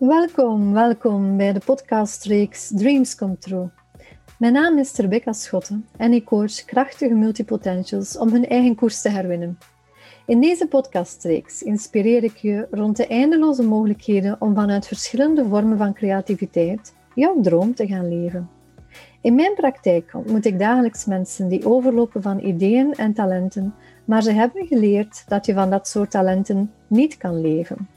Welkom, welkom bij de podcastreeks Dreams Come True. Mijn naam is Rebecca Schotten en ik coach krachtige multipotentials om hun eigen koers te herwinnen. In deze podcastreeks inspireer ik je rond de eindeloze mogelijkheden om vanuit verschillende vormen van creativiteit jouw droom te gaan leven. In mijn praktijk ontmoet ik dagelijks mensen die overlopen van ideeën en talenten, maar ze hebben geleerd dat je van dat soort talenten niet kan leven.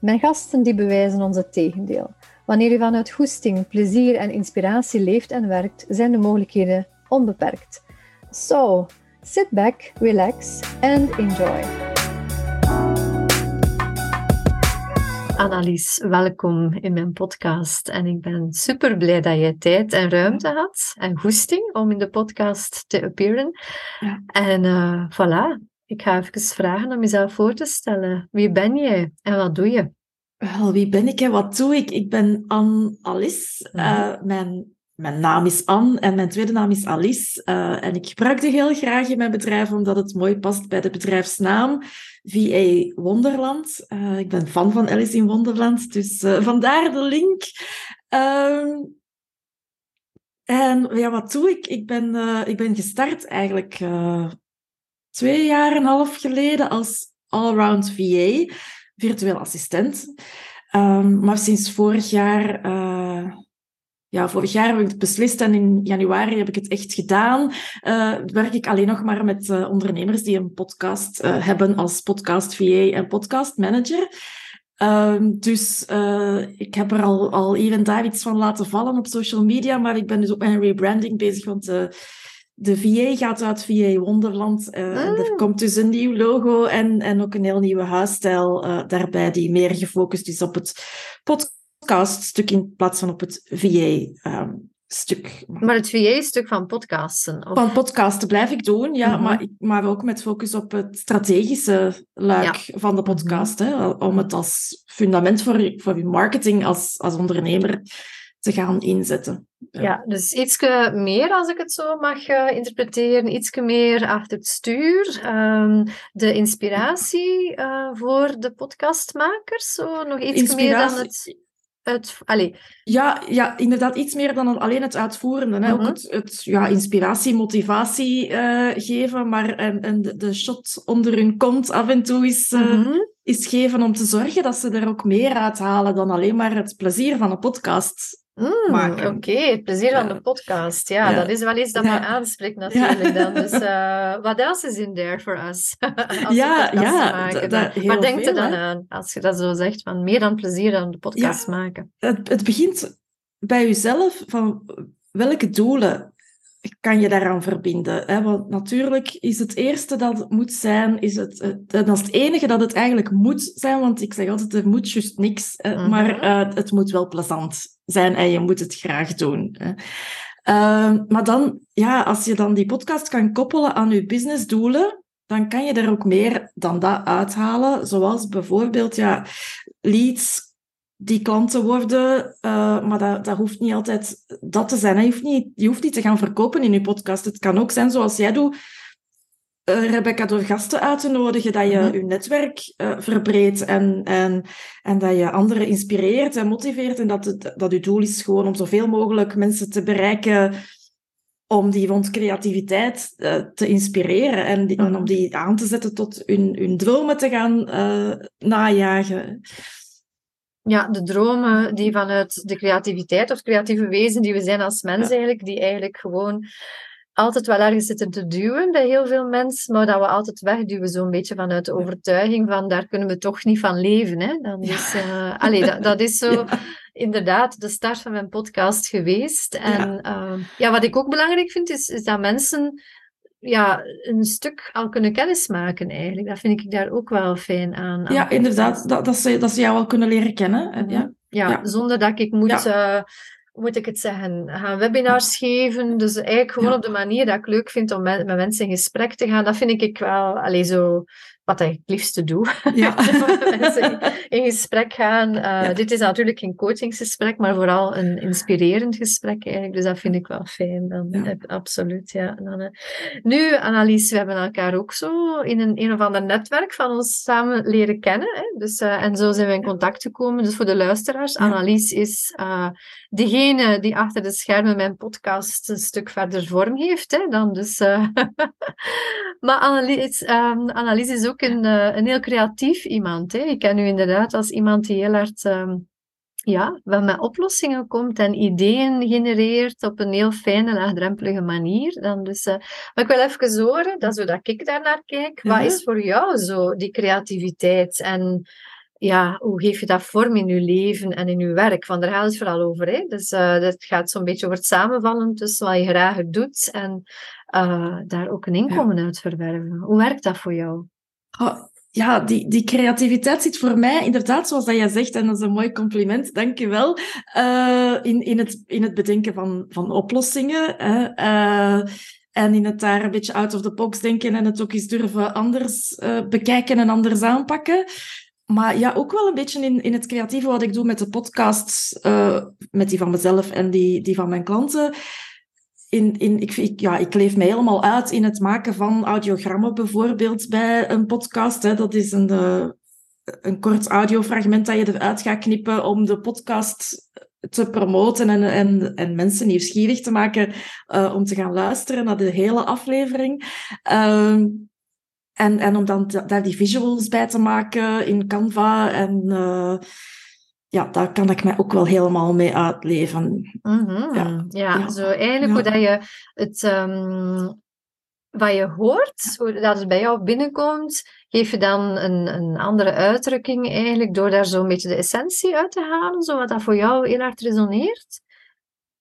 Mijn gasten die bewijzen ons het tegendeel. Wanneer je vanuit goesting, plezier en inspiratie leeft en werkt, zijn de mogelijkheden onbeperkt. So, sit back, relax and enjoy. Annelies, welkom in mijn podcast. En ik ben super blij dat je tijd en ruimte had en goesting om in de podcast te appearen. Ja. En uh, voilà, ik ga even vragen om jezelf voor te stellen. Wie ben jij en wat doe je? Wel, wie ben ik en wat doe ik? Ik ben Anne Alice. Mhm. Eh, mijn, mijn naam is Anne en mijn tweede naam is Alice. Uh, en ik gebruik die heel graag in mijn bedrijf omdat het mooi past bij de bedrijfsnaam VA Wonderland. Uh, ik ben fan van Alice in Wonderland, dus vandaar de link. Ehm, en ja, wat doe ik? Ik ben, ik ben gestart eigenlijk twee jaar en een half geleden als allround VA, virtueel assistent. Um, maar sinds vorig jaar, uh, ja, vorig jaar heb ik het beslist en in januari heb ik het echt gedaan. Uh, werk ik alleen nog maar met uh, ondernemers die een podcast hebben als podcast VA en podcast manager. Um, dus ik heb er al, al daar iets van laten vallen op social media, maar ik ben dus op mijn rebranding bezig, want de VA gaat uit VA Wonderland. Uh, en er ah. komt dus een nieuw logo en, en ook een heel nieuwe huisstijl uh, daarbij, die meer gefocust is op het podcaststuk in plaats van op het VA-stuk. Um, maar het VA-stuk van podcasten? Of? Van podcasten blijf ik doen, ja, mhm. maar, maar ook met focus op het strategische luik van de podcast. Hè, om het als fundament voor, voor je marketing als, als ondernemer te gaan inzetten. Ja, dus iets meer, als ik het zo mag uh, interpreteren, iets meer achter het stuur. Um, de inspiratie uh, voor de podcastmakers, zo nog iets meer dan het... het allez. Ja, ja, inderdaad, iets meer dan alleen het uitvoerende. Hè? Ook mhm. het, het ja, inspiratie, motivatie uh, geven, maar en, en de, de, shot onder hun kont af en toe is, mm is geven om te zorgen dat ze er ook meer uithalen dan alleen maar het plezier van een podcast Mm, Oké, okay. het plezier aan de podcast. Ja, dat is wel iets dat mij aanspreekt natuurlijk dan. Dus uh, wat else is in there for us? ja, ja. Wat denkt je dan aan als je dat zo zegt, van meer dan plezier aan de podcast maken? Het, het begint bij jezelf, van welke doelen kan je daaraan verbinden. Hè? Want natuurlijk is het eerste dat het moet zijn, is het, het, dat is het enige dat het eigenlijk moet zijn, want ik zeg altijd, er moet juist niks, mhm. maar uh, het moet wel plezant zijn en je moet het graag doen. Hè? Uh, maar dan, ja, als je dan die podcast kan koppelen aan je businessdoelen, dan kan je er ook meer dan dat uithalen. Zoals bijvoorbeeld ja, leads die klanten worden, uh, maar dat, dat hoeft niet altijd dat te zijn. Je hoeft, niet, je hoeft niet te gaan verkopen in je podcast. Het kan ook zijn zoals jij doet, uh, Rebecca, door gasten uit te nodigen, dat je mm je netwerk uh, verbreedt en, en, en dat je anderen inspireert en motiveert. En dat, het, dat je doel is gewoon om zoveel mogelijk mensen te bereiken om die rond creativiteit te inspireren en, die, en, om die aan te zetten tot hun, hun dromen te gaan najagen. Ja, de dromen die vanuit de creativiteit of creatieve wezen die we zijn als mens eigenlijk, die eigenlijk gewoon altijd wel ergens zitten te duwen bij heel veel mensen, maar dat we altijd wegduwen zo'n beetje vanuit de overtuiging van daar kunnen we toch niet van leven. Hè? Dan is, uh, allee, dat, dat, is zo inderdaad de start van mijn podcast geweest. En ja. Uh, ja, wat ik ook belangrijk vind, is, is dat mensen ja, een stuk al kunnen kennismaken eigenlijk. Dat vind ik daar ook wel fijn aan. ja, inderdaad. Dat, dat, ze, dat ze jou al kunnen leren kennen. En, ja. Ja, zonder dat ik moet... Uh, moet ik het zeggen, gaan webinars geven. Dus eigenlijk gewoon op de manier dat ik leuk vind om met, met mensen in gesprek te gaan. Dat vind ik wel, allez, zo, wat ik het liefste doe. Ja. mensen in gesprek gaan. Uh, Dit is natuurlijk geen coachingsgesprek, maar vooral een inspirerend gesprek eigenlijk. Dus dat vind ik wel fijn. Dan, ja. absoluut, ja. Dan, uh. Nu, Annelies, we hebben elkaar ook zo in een, een of ander netwerk van ons samen leren kennen. Hè? Dus, uh, en zo zijn we in contact gekomen. Dus voor de luisteraars, Annelies is degene die achter de schermen mijn podcast een stuk verder vorm heeft. Hè? Dan dus, maar Annelies, um, Annelies is ook ook een, uh, een heel creatief iemand. Hè. Ik ken u inderdaad als iemand die heel hard um, ja, wel met oplossingen komt en ideeën genereert op een heel fijne, laagdrempelige manier. Dan dus, uh, maar ik wil even horen, dat zodat ik daar naar kijk, wat is voor jou zo die creativiteit en ja, hoe geef je dat vorm in je leven en in je werk? Want daar gaat het vooral over. Hè? Dus uh, dat gaat zo'n beetje over het samenvallen tussen wat je graag doet en uh, daar ook een inkomen ja. uit verwerven. Hoe werkt dat voor jou? Oh, ja, die, die creativiteit zit voor mij inderdaad, zoals dat jij zegt, en dat is een mooi compliment, dank je wel, uh, in, in, het, in het bedenken van, van oplossingen. Hè, uh, en in het daar een beetje out of the box denken en het ook eens durven anders uh, bekijken en anders aanpakken. Maar ja, ook wel een beetje in, in het creatieve wat ik doe met de podcasts, met die van mezelf en die, die van mijn klanten in, in, ik, ja, ik leef mij helemaal uit in het maken van audiogrammen, bijvoorbeeld bij een podcast. Hè. Dat is een, uh, een kort audiofragment dat je eruit gaat knippen om de podcast te promoten en, en, en mensen nieuwsgierig te maken uh, om te gaan luisteren naar de hele aflevering. Uh, en, en om dan daar die visuals bij te maken in Canva en uh, ja, daar kan ik mij ook wel helemaal mee uitleven. Mm -hmm. ja. ja. zo eigenlijk hoe dat je het, um, wat je hoort, hoe dat het bij jou binnenkomt, geef je dan een, een andere uitdrukking eigenlijk door daar zo'n beetje de essentie uit te halen, zo wat dat voor jou heel hard resoneert?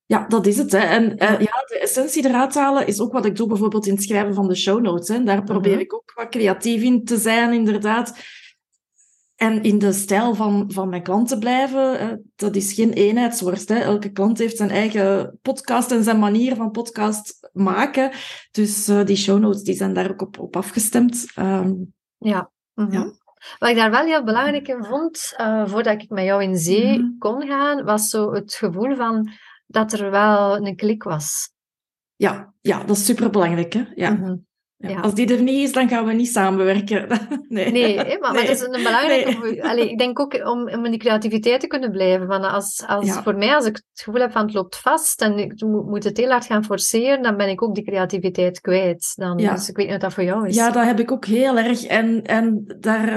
Ja, dat is het. Hè. En uh, ja, de essentie eruit halen is ook wat ik doe bijvoorbeeld in het schrijven van de show notes. Hè. Daar probeer mm -hmm. ik ook wat creatief in te zijn, inderdaad en in de stijl van, van mijn klanten blijven. Dat is geen eenheidsworst. Hè. Elke klant heeft zijn eigen podcast en zijn manier van podcast maken. Dus uh, die show notes die zijn daar ook op, op afgestemd. Um, ja. Mm -hmm. ja. Wat ik daar wel heel belangrijk in vond, uh, voordat ik met jou in zee mm -hmm. kon gaan, was zo het gevoel van dat er wel een klik was. Ja, ja dat is superbelangrijk. Hè? Ja. Mm -hmm. Ja. Als die er niet is, dan gaan we niet samenwerken. nee, nee maar, maar dat is een belangrijke... Nee. Allee, ik denk ook om, om in die creativiteit te kunnen blijven. Want als, als, ja. Voor mij, als ik het gevoel heb van het loopt vast en ik moet het heel hard gaan forceren, dan ben ik ook die creativiteit kwijt. Dan, ja. Dus ik weet niet wat dat voor jou is. Ja, dat heb ik ook heel erg. En, en daar...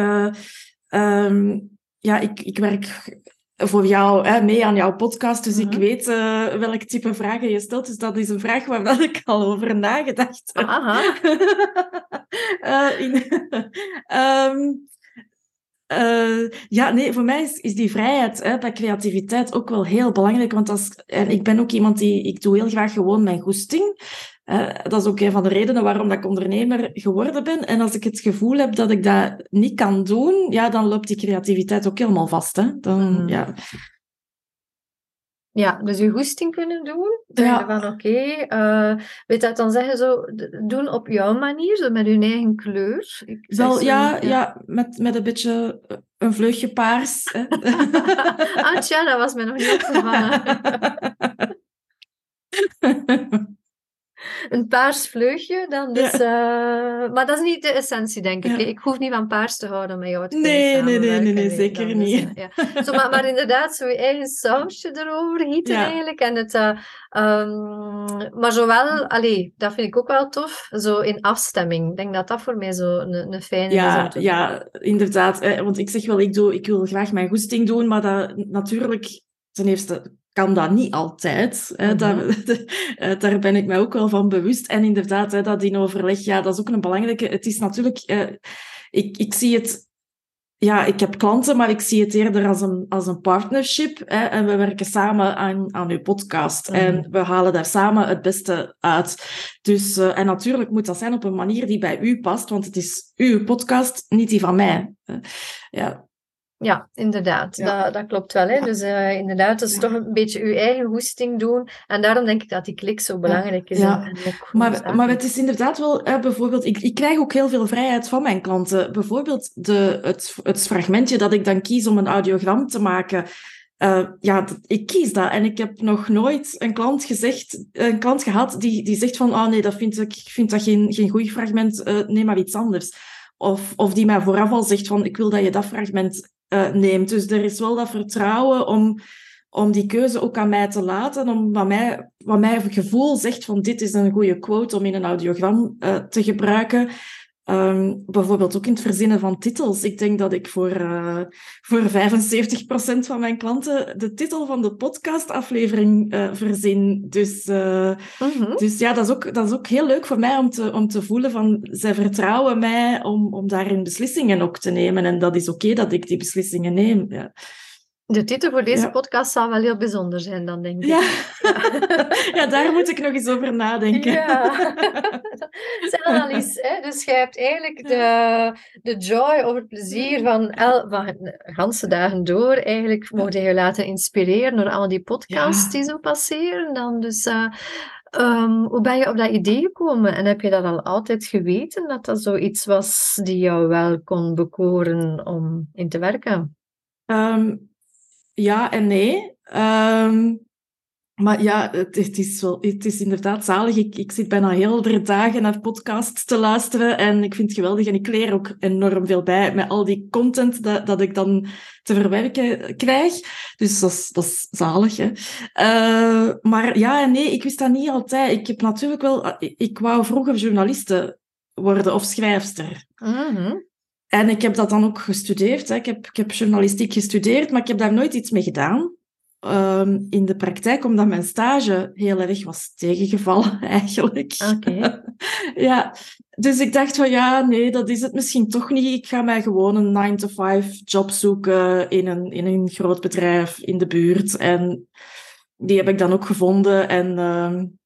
Uh, um, ja, ik, ik werk voor jou, hè, mee aan jouw podcast. Dus mm -hmm. ik mhm. weet uh, welk type vragen je stelt. Dus dat is een vraag waar dat ik al over nagedacht heb. Aha. uh, in, um, uh, ja, nee, voor mij is, is die vrijheid, hè, dat creativiteit ook wel heel belangrijk. Want als, en ik ben ook iemand die, ik doe heel graag gewoon mijn goesting. Uh, dat is ook een van de redenen waarom dat ik ondernemer geworden ben. En als ik het gevoel heb dat ik dat niet kan doen, ja, dan loopt die creativiteit ook helemaal vast. Hè? Dan, mm. ja. Ja, dus je goesting kunnen doen. Dan ja. van oké, okay, uh, weet dat dan zeggen zo, doen op jouw manier, zo met hun eigen kleur. Ik Wel, zo, ja, ja, ja. met, met een beetje een vleugje paars. ah, tja, dat was me nog niet opgevallen. een paars vleugje, dan dus... Ja. Uh, maar dat is niet de essentie, denk ik. Ja. Ik hoef niet van paars te houden met jou te nee, nee, nee, nee, nee, zeker niet. ja. zo, maar, maar, inderdaad, zo je eigen sausje erover gieten eigenlijk. En het, uh, um, maar zowel, allee, dat vind ik ook wel tof, zo in afstemming. Ik denk dat dat voor mij zo een, een fijne ja, is. Ja, inderdaad. Eh, want ik zeg wel, ik, doe, ik wil graag mijn goesting doen, maar dat natuurlijk ten eerste kan dat niet altijd. Hè. Mm -hmm. daar, daar, ben ik mij ook wel van bewust. En inderdaad, hè, dat in overleg, ja, dat is ook een belangrijke. Het is natuurlijk, uh, ik, ik zie het, ja, ik heb klanten, maar ik zie het eerder als een, als een partnership. Hè, en we werken samen aan, aan uw podcast. Mm -hmm. En we halen daar samen het beste uit. Dus, uh, en natuurlijk moet dat zijn op een manier die bij u past, want het is uw podcast, niet die van mij. Ja, Ja, inderdaad. Dat, dat klopt wel. Hè? Dus uh, inderdaad, dat is toch een beetje uw eigen hoesting doen. En daarom denk ik dat die klik zo belangrijk is. Ja. En, maar, maar het is inderdaad wel, uh, bijvoorbeeld, ik, ik krijg ook heel veel vrijheid van mijn klanten. Bijvoorbeeld de, het, het fragmentje dat ik dan kies om een audiogram te maken. Uh, ja, ik kies dat. En ik heb nog nooit een klant, gezegd, een klant gehad die, die zegt van, oh nee, dat vind ik, ik vind dat geen, geen goed fragment, neem maar iets anders. Of, of die mij vooraf al zegt van, ik wil dat je dat fragment uh, neemt. Dus er is wel dat vertrouwen om, om die keuze ook aan mij te laten, om wat mij, wat mij gevoel zegt van dit is een goede quote om in een audiogram uh, te gebruiken. Um, bijvoorbeeld ook in het verzinnen van titels. Ik denk dat ik voor, uh, voor 75% van mijn klanten de titel van de podcastaflevering uh, verzin. Dus, uh, mm-hmm. dus ja, dat is, ook, dat is ook heel leuk voor mij om te, om te voelen van zij vertrouwen mij om, om daarin beslissingen ook te nemen. En dat is oké okay dat ik die beslissingen neem. Ja. De titel voor deze podcast zou wel heel bijzonder zijn, dan denk ik. Ja. ja, daar moet ik nog eens over nadenken. Ja. Zeg hè? dus jij hebt eigenlijk de, de joy of het plezier van, el, van ganse dagen door. Eigenlijk mogen je laten inspireren door al die podcasts die zo passeren. Dan dus, uh, um, hoe ben je op dat idee gekomen? En heb je dat al altijd geweten, dat dat zoiets was die jou wel kon bekoren om in te werken? Um, ja en nee. Um, maar ja, het, is wel, het is inderdaad zalig. Ik, ik zit bijna heel de dagen naar podcasts te luisteren en ik vind het geweldig. En ik leer ook enorm veel bij met al die content dat, dat ik dan te verwerken krijg. Dus dat is, dat zalig. Hè? Uh, maar ja en nee, ik wist dat niet altijd. Ik heb natuurlijk wel... Ik wou vroeger journaliste worden of schrijfster. Mm. En ik heb dat dan ook gestudeerd. Hè. Ik, heb, ik heb journalistiek gestudeerd, maar ik heb daar nooit iets mee gedaan. Um, in de praktijk, omdat mijn stage heel erg was tegengevallen, eigenlijk. Oké. ja, dus ik dacht van ja, nee, dat is het misschien toch niet. Ik ga mij gewoon een 9-to-5 job zoeken in een, in een groot bedrijf in de buurt. En die heb ik dan ook gevonden. En um,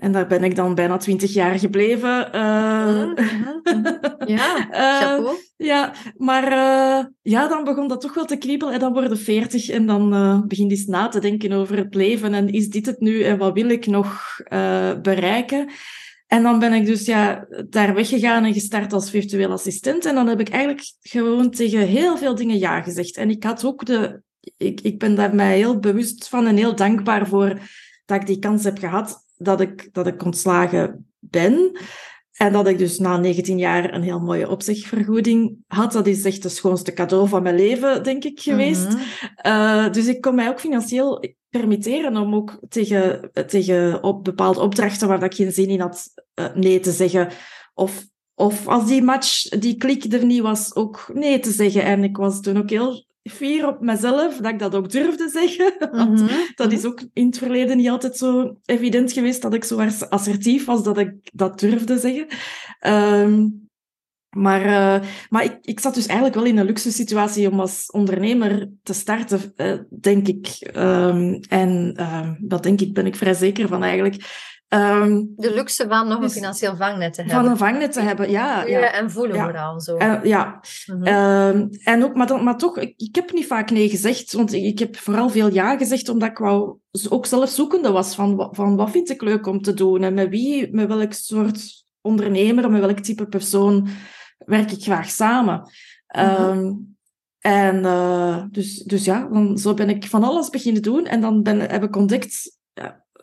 en daar ben ik dan bijna twintig jaar gebleven. Uh, ja, chapeau. Uh, ja, maar uh, ja, dan begon dat toch wel te kriebelen. En dan worden veertig en dan begin je eens na te denken over het leven. En is dit het nu en wat wil ik nog bereiken? En dan ben ik dus ja, daar weggegaan en gestart als virtueel assistent. En dan heb ik eigenlijk gewoon tegen heel veel dingen ja gezegd. En ik had ook de... Ik, ik ben daar mij heel bewust van en heel dankbaar voor dat ik die kans heb gehad dat ik, dat ik ontslagen ben. En dat ik dus na 19 jaar een heel mooie opzegvergoeding had. Dat is echt het schoonste cadeau van mijn leven, denk ik, geweest. Mm uh, dus ik kon mij ook financieel permitteren om ook tegen, tegen op bepaalde opdrachten waar ik geen zin in had, uh, nee te zeggen. Of, of als die match, die klik er niet was, ook nee te zeggen. En ik was toen ook heel fier op mezelf dat ik dat ook durfde zeggen. Want mm -hmm. dat is ook in het verleden niet altijd zo evident geweest dat ik zo assertief was dat ik dat durfde zeggen. Um, maar, uh, maar ik, ik zat dus eigenlijk wel in een luxe situatie om als ondernemer te starten, uh, denk ik. Um, en uh, dat denk ik, ben ik vrij zeker van eigenlijk. Um, de luxe van nog een dus financieel vangnet te hebben. Van een vangnet te hebben, ja. ja. En voelen ja. vooral zo. Uh, ja. Mm -hmm. uh, en ook, maar, dan, maar toch, ik, ik, heb niet vaak nee gezegd, want ik, ik, heb vooral veel ja gezegd, omdat ik wou, ook zelf zoekende was van, van wat vind ik leuk om te doen en met wie, met welk soort ondernemer, met welk type persoon werk ik graag samen. Mm -hmm. um, en uh, dus, dus ja, dan, zo ben ik van alles beginnen doen en dan ben, heb ik ontdekt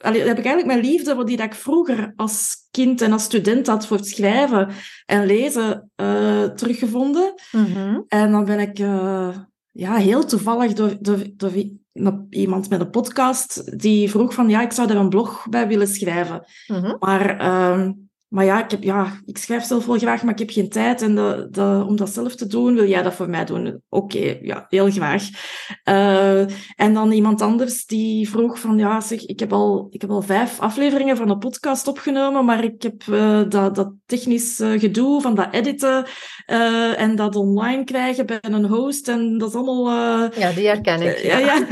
allee, heb ik eigenlijk mijn liefde, die dat ik vroeger als kind en als student had voor het schrijven en lezen, uh, teruggevonden. Mm -hmm. En dan ben ik uh, ja, heel toevallig door, door, door, iemand met een podcast die vroeg van ja, ik zou er een blog bij willen schrijven. Mm -hmm. Maar uh, maar ja ik, heb, ja, ik schrijf zelf wel graag, maar ik heb geen tijd. En de, de, om dat zelf te doen, wil jij dat voor mij doen? Oké, okay, ja, heel graag. Uh, en dan iemand anders die vroeg van, ja, zeg, ik heb al, ik heb al vijf afleveringen van een podcast opgenomen, maar ik heb uh, dat, dat technisch uh, gedoe van dat editen en dat online krijgen bij een host. En dat is allemaal... ja, die herken ik. Ja, ja.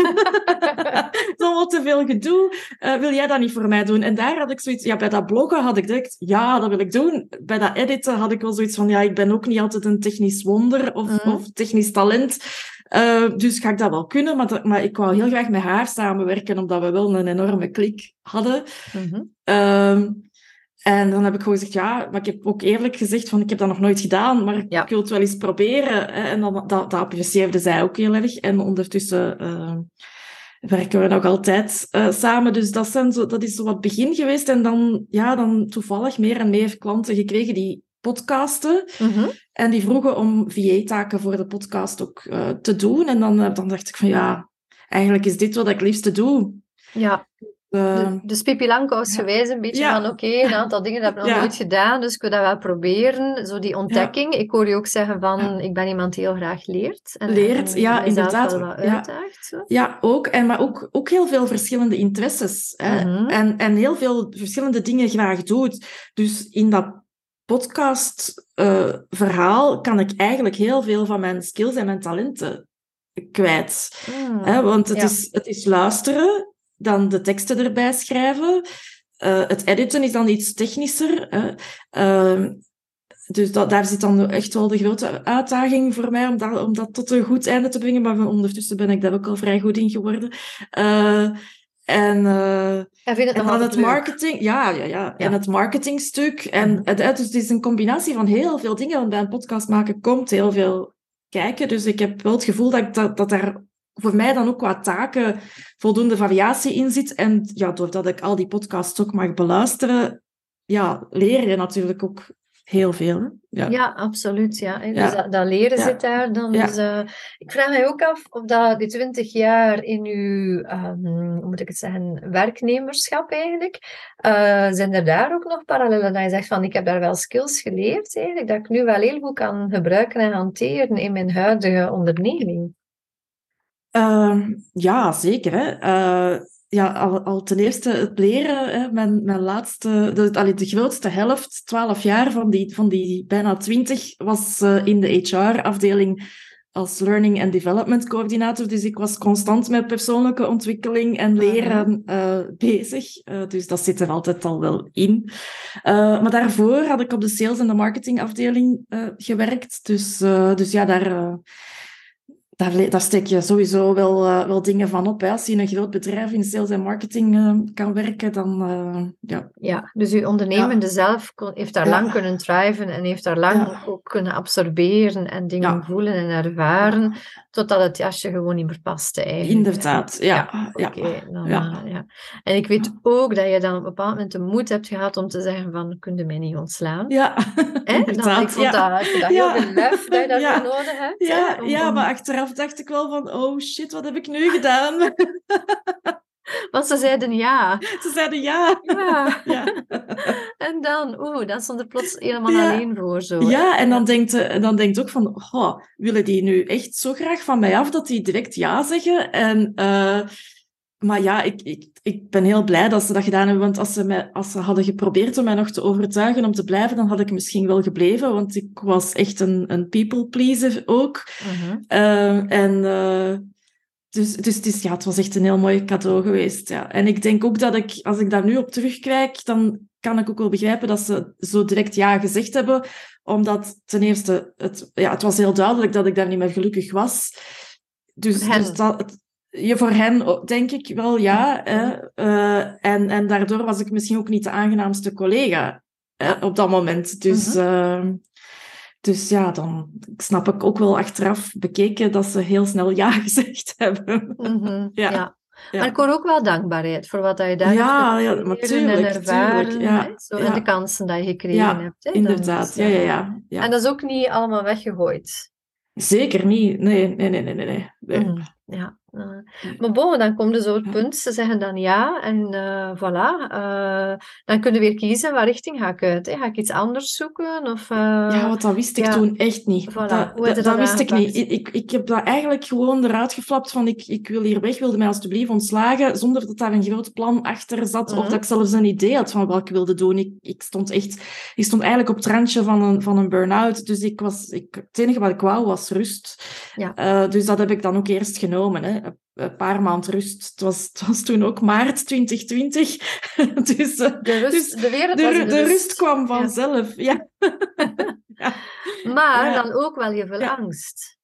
dat is allemaal te veel gedoe. wil jij dat niet voor mij doen? En daar had ik zoiets... Ja, bij dat bloggen had ik direct... Ja, ja, dat wil ik doen. Bij dat editen had ik wel zoiets van, ja, ik ben ook niet altijd een technisch wonder of, Mhm. of technisch talent. Eh, dus ga ik dat wel kunnen, maar, dat- maar ik wou heel graag met haar samenwerken, omdat we wel een enorme klik hadden. Mhm. Ehm, en dan heb ik gewoon gezegd, ja, maar ik heb ook eerlijk gezegd van, ik heb dat nog nooit gedaan, maar Ja. ik wil het wel eens proberen. hè. En dan, dat, dat apprecieerde zij ook heel erg. En ondertussen ehm, werken we nog altijd eh, samen. Dus dat, zijn zo, dat is zo wat begin geweest. En dan, ja, dan toevallig meer en meer klanten gekregen die podcasten. Mhm. En die vroegen om VA-taken voor de podcast ook eh, te doen. En dan, eh, dan dacht ik van, ja, eigenlijk is dit wat ik liefste doe. Ja, de- dus Pippi Langkous ja. geweest, een beetje Ja. van oké, een aantal dingen dat heb ik nog Ja. nooit gedaan, dus ik wil dat wel proberen. Zo die ontdekking. Ik hoor je ook zeggen van, ik ben iemand die heel graag leert. En, Leert, en ja, inderdaad. wel wat Ja. uitdaagt. Ja, ook. En, maar ook, ook heel veel verschillende interesses. Hè? Mhm. En, en heel veel verschillende dingen graag doet. Dus in dat podcast-verhaal kan ik eigenlijk heel veel van mijn skills en mijn talenten kwijt. Mm. Hè? Want het, is, het is luisteren, dan de teksten erbij schrijven. Eh, het editen is dan iets technischer. Hè? Ehm, dus dat, daar zit dan echt wel de grote uitdaging voor mij om dat, om dat tot een goed einde te brengen. Maar ondertussen ben ik daar ook al vrij goed in geworden. Eh, en, eh, En vind het en dan het marketing, ja, ja, ja. En het marketingstuk. En dus het is een combinatie van heel veel dingen. Want bij een podcast maken komt heel veel kijken. Dus ik heb wel het gevoel dat, ik, dat, dat daar voor mij dan ook qua taken voldoende variatie in zit. En ja, doordat ik al die podcasts ook mag beluisteren, ja, leer je natuurlijk ook heel veel. Ja. Ja, absoluut. Ja. Dus Ja. dat, dat leren Ja. zit daar dan. Dus, eh, ik vraag mij ook af of dat die twintig jaar in uw, ehm, hoe moet ik het zeggen, werknemerschap eigenlijk, eh, zijn er daar ook nog parallellen dat je zegt van ik heb daar wel skills geleerd eigenlijk, dat ik nu wel heel goed kan gebruiken en hanteren in mijn huidige onderneming. Ehm, ja, zeker. Hè. Eh, ja, al, al ten eerste het leren. Hè, mijn, mijn laatste, de, allee, de grootste helft, 12 jaar van die, van die bijna 20, was eh, in de HR-afdeling als Learning and Development Coördinator. Dus ik was constant met persoonlijke ontwikkeling en leren eh, bezig. Dus dat zit er altijd al wel in. Maar daarvoor had ik op de sales- en de marketingafdeling eh, gewerkt. Dus, dus ja, daar... daar, daar steek je sowieso wel, eh, wel dingen van op. Hè. Als je in een groot bedrijf in sales en marketing eh, kan werken, dan eh, ja. Ja, dus uw ondernemende zelf kon, heeft daar Ja. lang kunnen thriven en heeft daar lang Ja. ook kunnen absorberen en dingen Ja. voelen en ervaren, totdat het jasje gewoon niet meer paste eigenlijk. Inderdaad, ja. ja. Oké, dan, Ja. ja. En ik weet ook dat je dan op een bepaald moment de moed hebt gehad om te zeggen van, kun je mij niet ontslaan? Ja, Hè? Dan, ik inderdaad. vond ja. dat, dat Ja. heel veel lef dat je Ja. nodig hebt. Ja, om- ja, maar achteraf dacht ik wel van, oh shit, wat heb ik nu gedaan? Want ze zeiden ja. Ze zeiden ja. Ja. Ja, En dan, oeh, dan stond er plots helemaal Ja. alleen voor zo. hè. ja en dan denkt, eh, dan denkt ook van, oh, willen die nu echt zo graag van mij af dat die direct ja zeggen? En, eh, maar ja, ik, ik, ik ben heel blij dat ze dat gedaan hebben, want als ze, mij, als ze hadden geprobeerd om mij nog te overtuigen om te blijven, dan had ik misschien wel gebleven, want ik was echt een, een people pleaser ook. Mhm. Eh, en eh, dus, dus het, is, ja, het was echt een heel mooi cadeau geweest. Ja. En ik denk ook dat ik, als ik daar nu op terugkijk, dan kan ik ook wel begrijpen dat ze zo direct ja gezegd hebben. Omdat ten eerste, het, ja, het was heel duidelijk dat ik daar niet meer gelukkig was. Dus, dus dat, ja, voor hen denk ik wel ja. Hè. Eh, en, en daardoor was ik misschien ook niet de aangenaamste collega hè, op dat moment. Dus, Mhm. eh, dus ja, dan snap ik ook wel achteraf bekeken dat ze heel snel ja gezegd hebben. Mhm, Ja. ja. Ja. Maar ik hoor ook wel dankbaarheid voor wat je daar Ja, hebt ja, en ervaren. tuurlijk, ja, zo, En de kansen die je gekregen hebt. Hè, Inderdaad, is, ja, ja, ja, ja. En dat is ook niet allemaal weggegooid. Zeker niet. Nee, nee, nee, nee, nee. Mhm, Ja. Maar bon, dan komt er zo het punt, ze zeggen dan ja en eh, voilà. eh, dan kunnen we weer kiezen, waar richting ga ik uit? Hè? Ga ik iets anders zoeken? Of, eh, Ja, want dat wist ik ja. toen echt niet. Voilà. Dat, dat, dat dat wist ik niet. Ik, ik, ik heb dat eigenlijk gewoon eruit geflapt van ik, ik wil hier weg, wilde mij alsjeblieft ontslagen, zonder dat daar een groot plan achter zat, of Mhm. dat ik zelfs een idee had van wat ik wilde doen. Ik, ik stond echt, ik stond eigenlijk op het randje van een, van een burn-out, dus ik was, ik, het enige wat ik wou was rust. Ja. Dus dat heb ik dan ook eerst genomen. Hè. Een paar maanden rust. Het was, het was toen ook maart 2020. dus, de, rust, dus de wereld de, rust. kwam vanzelf. Ja. ja. Maar Ja. dan ook wel heel veel Ja. angst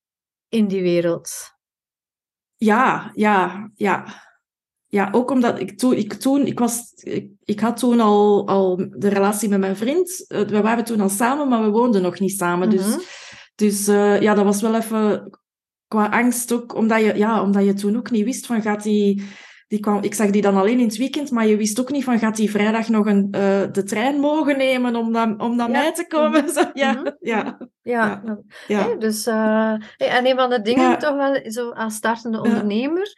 in die wereld. Ja, ja, ja. Ja, ook omdat ik toen, ik, toen, ik was, ik, ik had toen al, al de relatie met mijn vriend. Eh, We waren toen al samen, maar we woonden nog niet samen. Mhm. Dus, dus eh, ja, dat was wel even qua angst ook, omdat je, ja, omdat je toen ook niet wist van gaat die, die kwam, ik zag die dan alleen in het weekend, maar je wist ook niet van gaat die vrijdag nog een, eh, de trein mogen nemen om naar, om naar Ja. mij te komen. Zo, ja, Mhm. ja, Ja, dus eh, en een van de dingen Ja. toch wel zo als startende ondernemer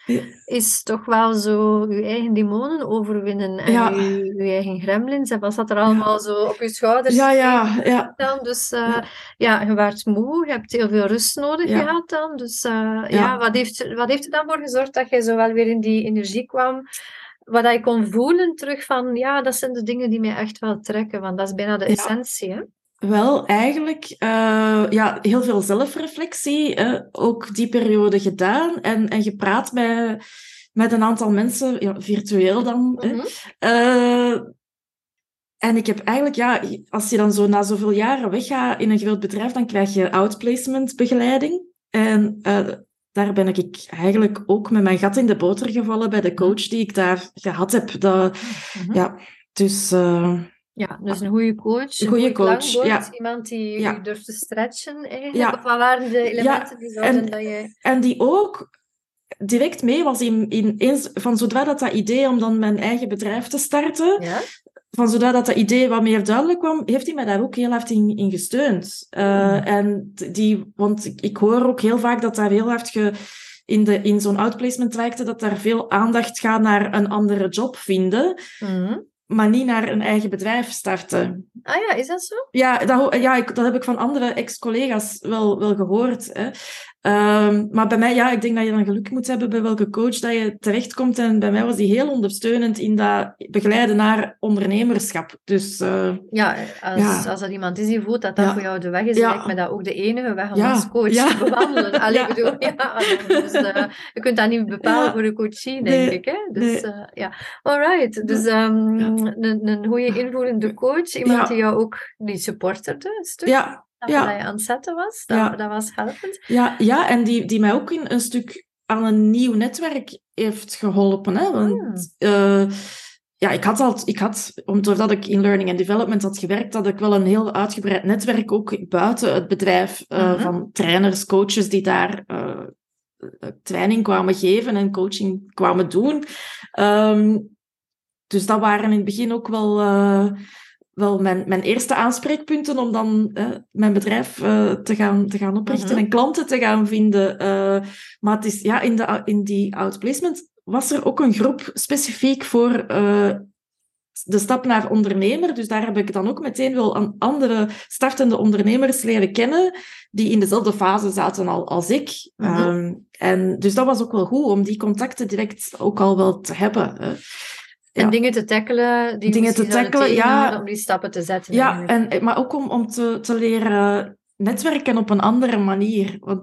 is toch wel zo je eigen demonen overwinnen en je, je eigen gremlins en wat zat er allemaal zo op je schouders Ja, ja, ja. dan. Dus eh, Ja. je werd moe, je hebt heel veel rust nodig gehad dan. Dus eh, ja, wat heeft, wat heeft er dan voor gezorgd dat je zo wel weer in die energie kwam? Wat dat je kon voelen terug van, ja, dat zijn de dingen die mij echt wel trekken, want dat is bijna de essentie, hè? Wel, eigenlijk eh, ja, heel veel zelfreflectie. ook die periode gedaan. En, en gepraat met, met een aantal mensen, ja, virtueel dan. Mhm. Eh, en ik heb eigenlijk, ja, als je dan zo na zoveel jaren weggaat in een groot bedrijf, dan krijg je outplacement begeleiding. En eh, daar ben ik eigenlijk ook met mijn gat in de boter gevallen bij de coach die ik daar gehad heb. Dat, Mhm. ja, dus Ja, dus een goede coach. Een goede goed coach, ja. Iemand die Ja. durft te stretchen eigenlijk. Ja. Of wat waren de elementen die zouden en- dat je... En die ook direct mee was in, in eens, van zodra dat, dat idee om dan mijn eigen bedrijf te starten, Ja? van zodra dat, dat idee wat meer duidelijk kwam, heeft hij mij daar ook heel hard in, in gesteund. Eh, Hmm. En die, want ik, ik hoor ook heel vaak dat daar heel hard ge, in, de, in zo'n outplacement trajecten, dat daar veel aandacht gaat naar een andere job vinden, Mhm. Maar niet naar een eigen bedrijf starten. Ah ja, is dat zo? Ja, dat, ja ik, dat heb ik van andere ex-collega's wel, wel gehoord. Hè. Ehm, maar bij mij, ja, ik denk dat je dan geluk moet hebben bij welke coach dat je terechtkomt. En bij mij was die heel ondersteunend in dat begeleiden naar ondernemerschap. Dus eh, Ja, als, Ja. als er iemand is die voelt dat dat Ja. voor jou de weg is, Ja. lijkt me dat ook de enige weg om als coach te bewandelen. Allee, bedoel, ja, dus, eh, je kunt dat niet bepalen voor je coachie, denk Nee. ik. Hè? Dus Nee. eh, ja, alright. Dus ehm, een, een goede invoerende coach, iemand. Die jou ook die supporterde, een stuk. ja, Dat ja. je aan het zetten was, dat, Ja. dat was helpend. ja, ja, en die, die mij ook in een stuk aan een nieuw netwerk heeft geholpen. Hè? Want eh, ja, ik had al, ik had, doordat ik in learning and development had gewerkt, had ik wel een heel uitgebreid netwerk, ook buiten het bedrijf, eh, Mhm. van trainers, coaches die daar eh, training kwamen geven en coaching kwamen doen. Ehm, dus dat waren in het begin ook wel, wel mijn, mijn eerste aanspreekpunten om dan mijn bedrijf eh, te, gaan, te gaan oprichten Mhm. en klanten te gaan vinden. Eh, maar het is, ja, in, de, in die outplacement was er ook een groep specifiek voor eh, de stap naar ondernemer. Dus daar heb ik dan ook meteen wel een andere startende ondernemers leren kennen, die in dezelfde fase zaten al, als ik. Mhm. Ehm, en dus dat was ook wel goed om die contacten direct ook al wel te hebben. En Ja. dingen te tackelen, die Dingen te tackelen, ja. om die stappen te zetten. Ja, eigenlijk. en, maar ook om, om te, te leren netwerken op een andere manier. Want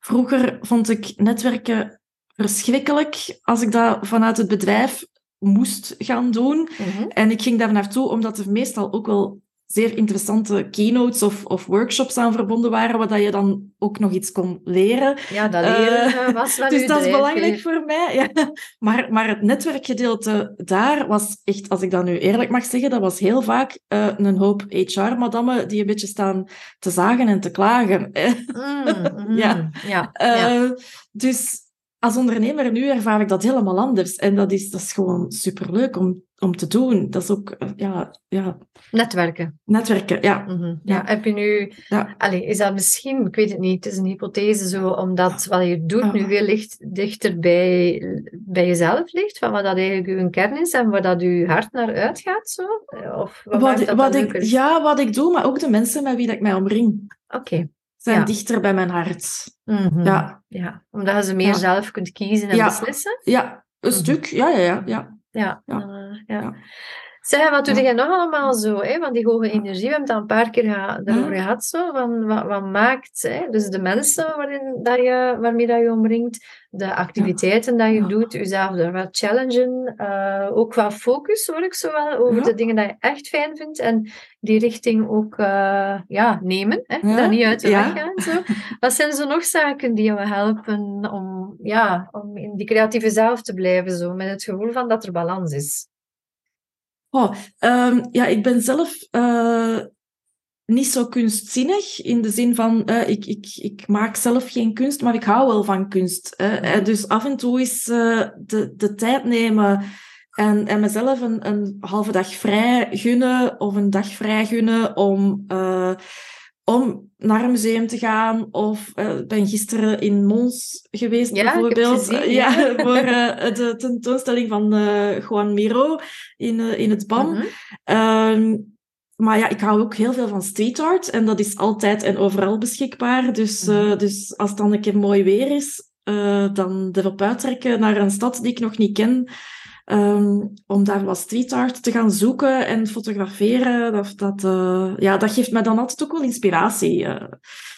vroeger vond ik netwerken verschrikkelijk als ik dat vanuit het bedrijf moest gaan doen. Mhm. En ik ging daar naartoe omdat er meestal ook wel zeer interessante keynotes of, of workshops aan verbonden waren, waar dat je dan ook nog iets kon leren. Ja, dat leren Eh, was wel Dus dat is belangrijk voor mij. Ja. Maar, maar het netwerkgedeelte daar was echt, als ik dat nu eerlijk mag zeggen, dat was heel vaak eh, een hoop HR-madammen die een beetje staan te zagen en te klagen. Mm. Ja. ja. ja. Eh, Dus als ondernemer nu ervaar ik dat helemaal anders. En dat is, dat is gewoon superleuk om, om te doen. Dat is ook, eh, ja, ja Netwerken. netwerken. Ja. Mhm. Ja. Ja. Heb je nu... Ja. Allee, is dat misschien, ik weet het niet, het is een hypothese zo, omdat wat je doet nu veel licht, dichter bij, bij jezelf ligt, van wat dat eigenlijk uw kern is en waar dat uw hart naar uitgaat, zo? Eh, Of wat, Wat, dat wat dan ik, ja, wat ik doe, maar ook de mensen met wie dat ik mij omring, Oké. zijn Ja. dichter bij mijn hart. Mhm. Ja, ja. Omdat je ze meer zelf kunt kiezen en beslissen. ja een Mhm. stuk. Ja, ja, ja. ja. Ja. Ja. eh, ja. Ja. Zeg, wat doe jij nog allemaal zo? Hè? Want die hoge energie, we hebben het al een paar keer gehad. Zo, van, wat, wat maakt hè? dus de mensen waarin, dat je, waarmee dat je omringt, de activiteiten dat je doet, jezelf er wat challengen. Uh, ook qua focus hoor ik zo wel over de dingen dat je echt fijn vindt. En die richting ook uh, ja, nemen. Hè? Daar niet uit de weg gaan. Zo. Wat zijn zo nog zaken die je helpen om, ja, om in die creatieve zelf te blijven? Zo, met het gevoel van dat er balans is. Oh, um, ja, ik ben zelf uh, niet zo kunstzinnig in de zin van uh, ik, ik, ik maak zelf geen kunst, maar ik hou wel van kunst. Uh, dus af en toe is de, de tijd nemen en, en mezelf een, een halve dag vrij gunnen of een dag vrij gunnen om om naar een museum te gaan. Of uh, ben gisteren in Mons geweest, ja, bijvoorbeeld. Gezien, ja, voor uh, de tentoonstelling van uh, Juan Miro in, in het BAM. Mm -hmm. maar ja, ik hou ook heel veel van street art. En dat is altijd en overal beschikbaar. Dus, -hmm. dus als het dan een keer mooi weer is, dan erop uittrekken naar een stad die ik nog niet ken. Um, om daar wat street art te gaan zoeken en fotograferen, dat, dat, uh, ja, dat geeft mij dan altijd ook wel inspiratie. Uh.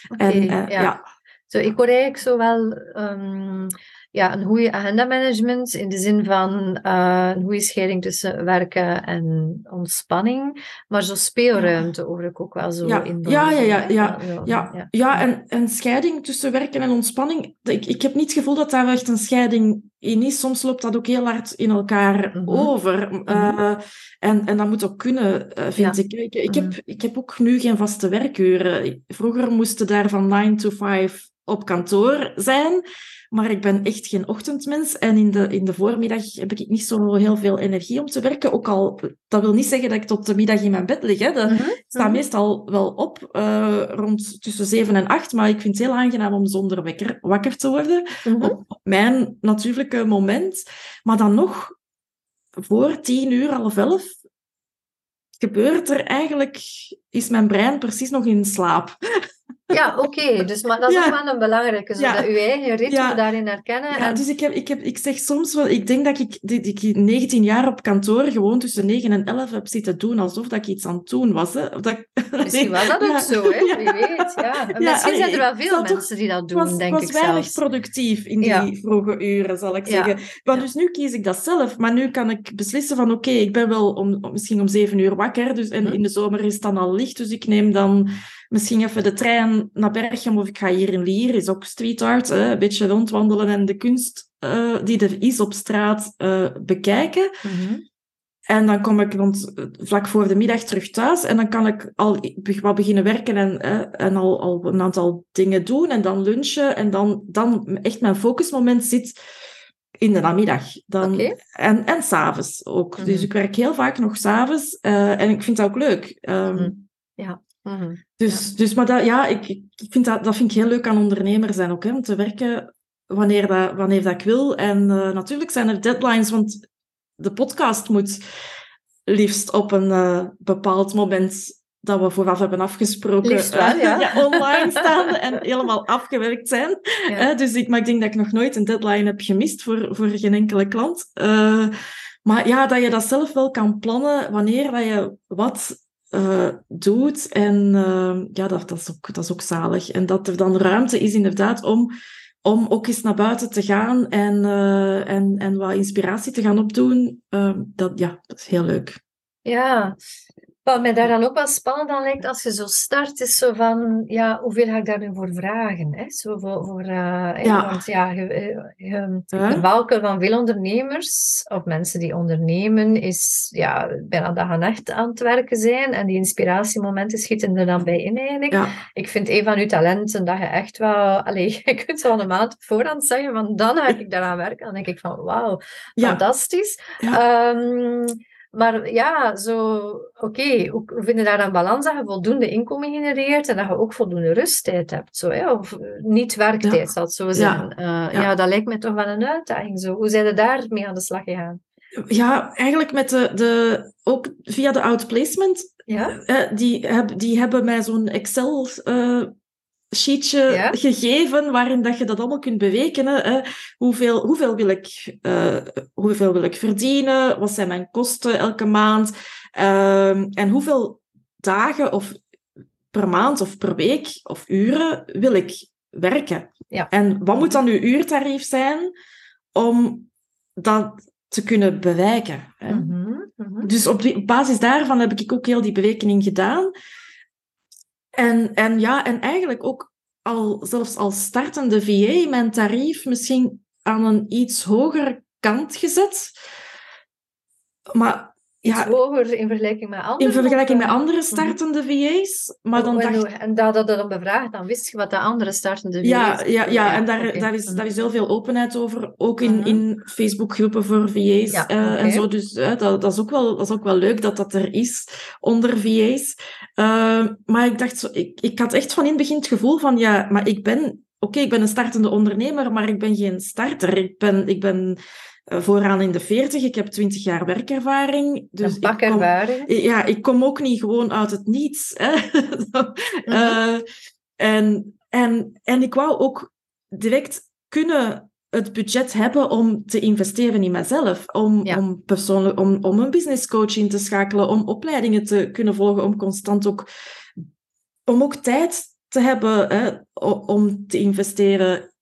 Okay, en, uh, ja. ja. Zo, ik hoor eigenlijk zo wel um, ja, een goede agenda management in de zin van uh, een goede scheiding tussen werken en ontspanning, maar zo speelruimte hoor ik ook wel zo ja. in. Ja, ja, ja, ja, ja, ja, ja. en, en scheiding tussen werken en ontspanning. Ik, ik heb niet het gevoel dat daar echt een scheiding in is. Soms loopt dat ook heel hard in elkaar mm -hmm. over. Mm -hmm. uh, en, en dat moet ook kunnen, uh, vind ja. ik. Ik, ik, heb, ik heb ook nu geen vaste werkuren. Vroeger moesten daar van 9 to 5 op kantoor zijn. Maar ik ben echt geen ochtendmens. En in de, in de voormiddag heb ik niet zo heel veel energie om te werken. Ook al, dat wil niet zeggen dat ik tot de middag in mijn bed lig. Hè. Dat mm -hmm. staat meestal wel op, uh, rond tussen zeven en acht. Maar ik vind het heel aangenaam om zonder wekker wakker te worden. Mm -hmm. op, op mijn natuurlijke moment. Maar dan nog, voor tien uur, half elf, gebeurt er eigenlijk... Is mijn brein precies nog in slaap. Ja, oké. Okay. Dus, maar dat is ja. ook wel een belangrijke, zodat ja. je eigen ritme ja. daarin herkennen. Ja, en... dus ik, heb, ik, heb, ik zeg soms wel, ik denk dat ik, die, die 19 jaar op kantoor gewoon tussen 9 en 11 heb zitten doen, alsof dat ik iets aan het doen was. Hè. Dat, misschien was dat ook zo, hè? wie weet. Ja. misschien zijn er wel veel mensen die dat doen, was, denk was ik Was weinig productief in die vroege uren, zal ik zeggen. Maar dus nu kies ik dat zelf, maar nu kan ik beslissen van, oké, okay, ik ben wel om, misschien om 7 uur wakker, dus, en hm. in de zomer is het dan al licht, dus ik neem dan misschien even de trein naar Berchem of ik ga hier in Lier, is ook street art, hè, een beetje rondwandelen en de kunst uh, die er is op straat uh, bekijken. Mm -hmm. En dan kom ik rond, vlak voor de middag terug thuis en dan kan ik al wat beginnen werken en, uh, en al, al een aantal dingen doen en dan lunchen en dan, dan echt mijn focusmoment zit in de namiddag. Dan, okay. En, en s'avonds ook. Mm -hmm. Dus ik werk heel vaak nog s'avonds uh, en ik vind dat ook leuk. Um, mm -hmm. Ja. Mm-hmm. Dus, ja. dus, maar dat, ja, ik, ik vind dat, dat vind ik heel leuk aan ondernemer zijn ook, hè, om te werken wanneer dat, wanneer dat ik wil. En uh, natuurlijk zijn er deadlines, want de podcast moet liefst op een uh, bepaald moment dat we vooraf hebben afgesproken, wel, ja. uh, ja, online staan en helemaal afgewerkt zijn. Ja. dus ik, maar ik denk dat ik nog nooit een deadline heb gemist voor, voor geen enkele klant. maar ja, dat je dat zelf wel kan plannen wanneer dat je wat uh, doet. En uh, ja, dat, dat, is ook, dat is ook zalig. En dat er dan ruimte is inderdaad om, om ook eens naar buiten te gaan en, uh, en, en wat inspiratie te gaan opdoen. dat, ja, dat is heel leuk. Ja, wat mij daar dan ook wel spannend aan lijkt als je zo start, is zo van, ja, hoeveel ga ik daar nu voor vragen? Hè? Zo voor, voor, uh, ja. Want ja, je, je, de valkuil van veel ondernemers, of mensen die ondernemen, is ja, bijna dag en nacht aan het werken zijn. En die inspiratiemomenten schieten er dan bij in eigenlijk. Ja. Ik vind een van uw talenten dat je echt wel, allez, je kunt al een maand op voorhand zeggen, van dan ga ik daaraan werken. Dan denk ik van, wauw, fantastisch. Um, maar ja, zo, oké, okay, hoe vind je daar een balans dat je voldoende inkomen genereert en dat je ook voldoende rusttijd hebt? Zo, hè? Of niet werktijd, ja. zal het zo zijn. Ja. Uh, ja. ja. dat lijkt me toch wel een uitdaging. Zo. Hoe zijn je daarmee aan de slag gegaan? Ja, eigenlijk met de, de, ook via de outplacement. Ja? Uh, die, heb, die hebben mij zo'n Excel uh, sheetje gegeven waarin dat je dat allemaal kunt berekenen. Hè. Hoeveel, hoeveel, wil ik, uh, hoeveel wil ik verdienen? Wat zijn mijn kosten elke maand? Uh, en hoeveel dagen of per maand of per week of uren wil ik werken? Ja. En wat moet dan uw uurtarief zijn om dat te kunnen bewijken? Hè? Mm -hmm. Dus op, die, op basis daarvan heb ik ook heel die berekening gedaan. En, en ja, en eigenlijk ook al, zelfs als startende VA, mijn tarief misschien aan een iets hogere kant gezet. Maar ja, iets hoger in vergelijking met andere? In vergelijking met andere mhm. startende VA's. Maar dan en, dacht... en dat dat dan bevraagd, dan wist je wat de andere startende VA's... Ja, ja, ja, en daar, daar, is, daar is heel veel openheid over. Ook in, in Facebook-groepen voor VA's ja, uh, en zo. Dus uh, dat, dat, is ook wel, dat is ook wel leuk dat dat er is onder VA's. Uh, maar ik dacht, zo, ik, ik had echt van in het begin het gevoel van, ja, maar ik ben... Oké, okay, ik ben een startende ondernemer, maar ik ben geen starter. Ik ben... Ik ben eh, vooraan in de 40. Ik heb 20 jaar werkervaring. Dus een ervaring. Ja, ik kom ook niet gewoon uit het niets. Hè. uh, en, en, en ik wou ook direct kunnen het budget hebben om te investeren in mezelf. Om, ja. om, persoonlijk, om, om een business coach in te schakelen, om opleidingen te kunnen volgen, om constant ook, om ook tijd te hebben hè, om te investeren